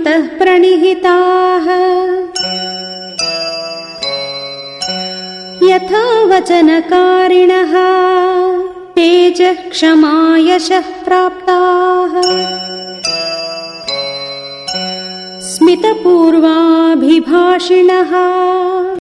अन्तः प्रणिहिताः। यथा वचनकारिणः तेजः क्षमायशः प्राप्ताः। स्मितपूर्वाभिभाषिणः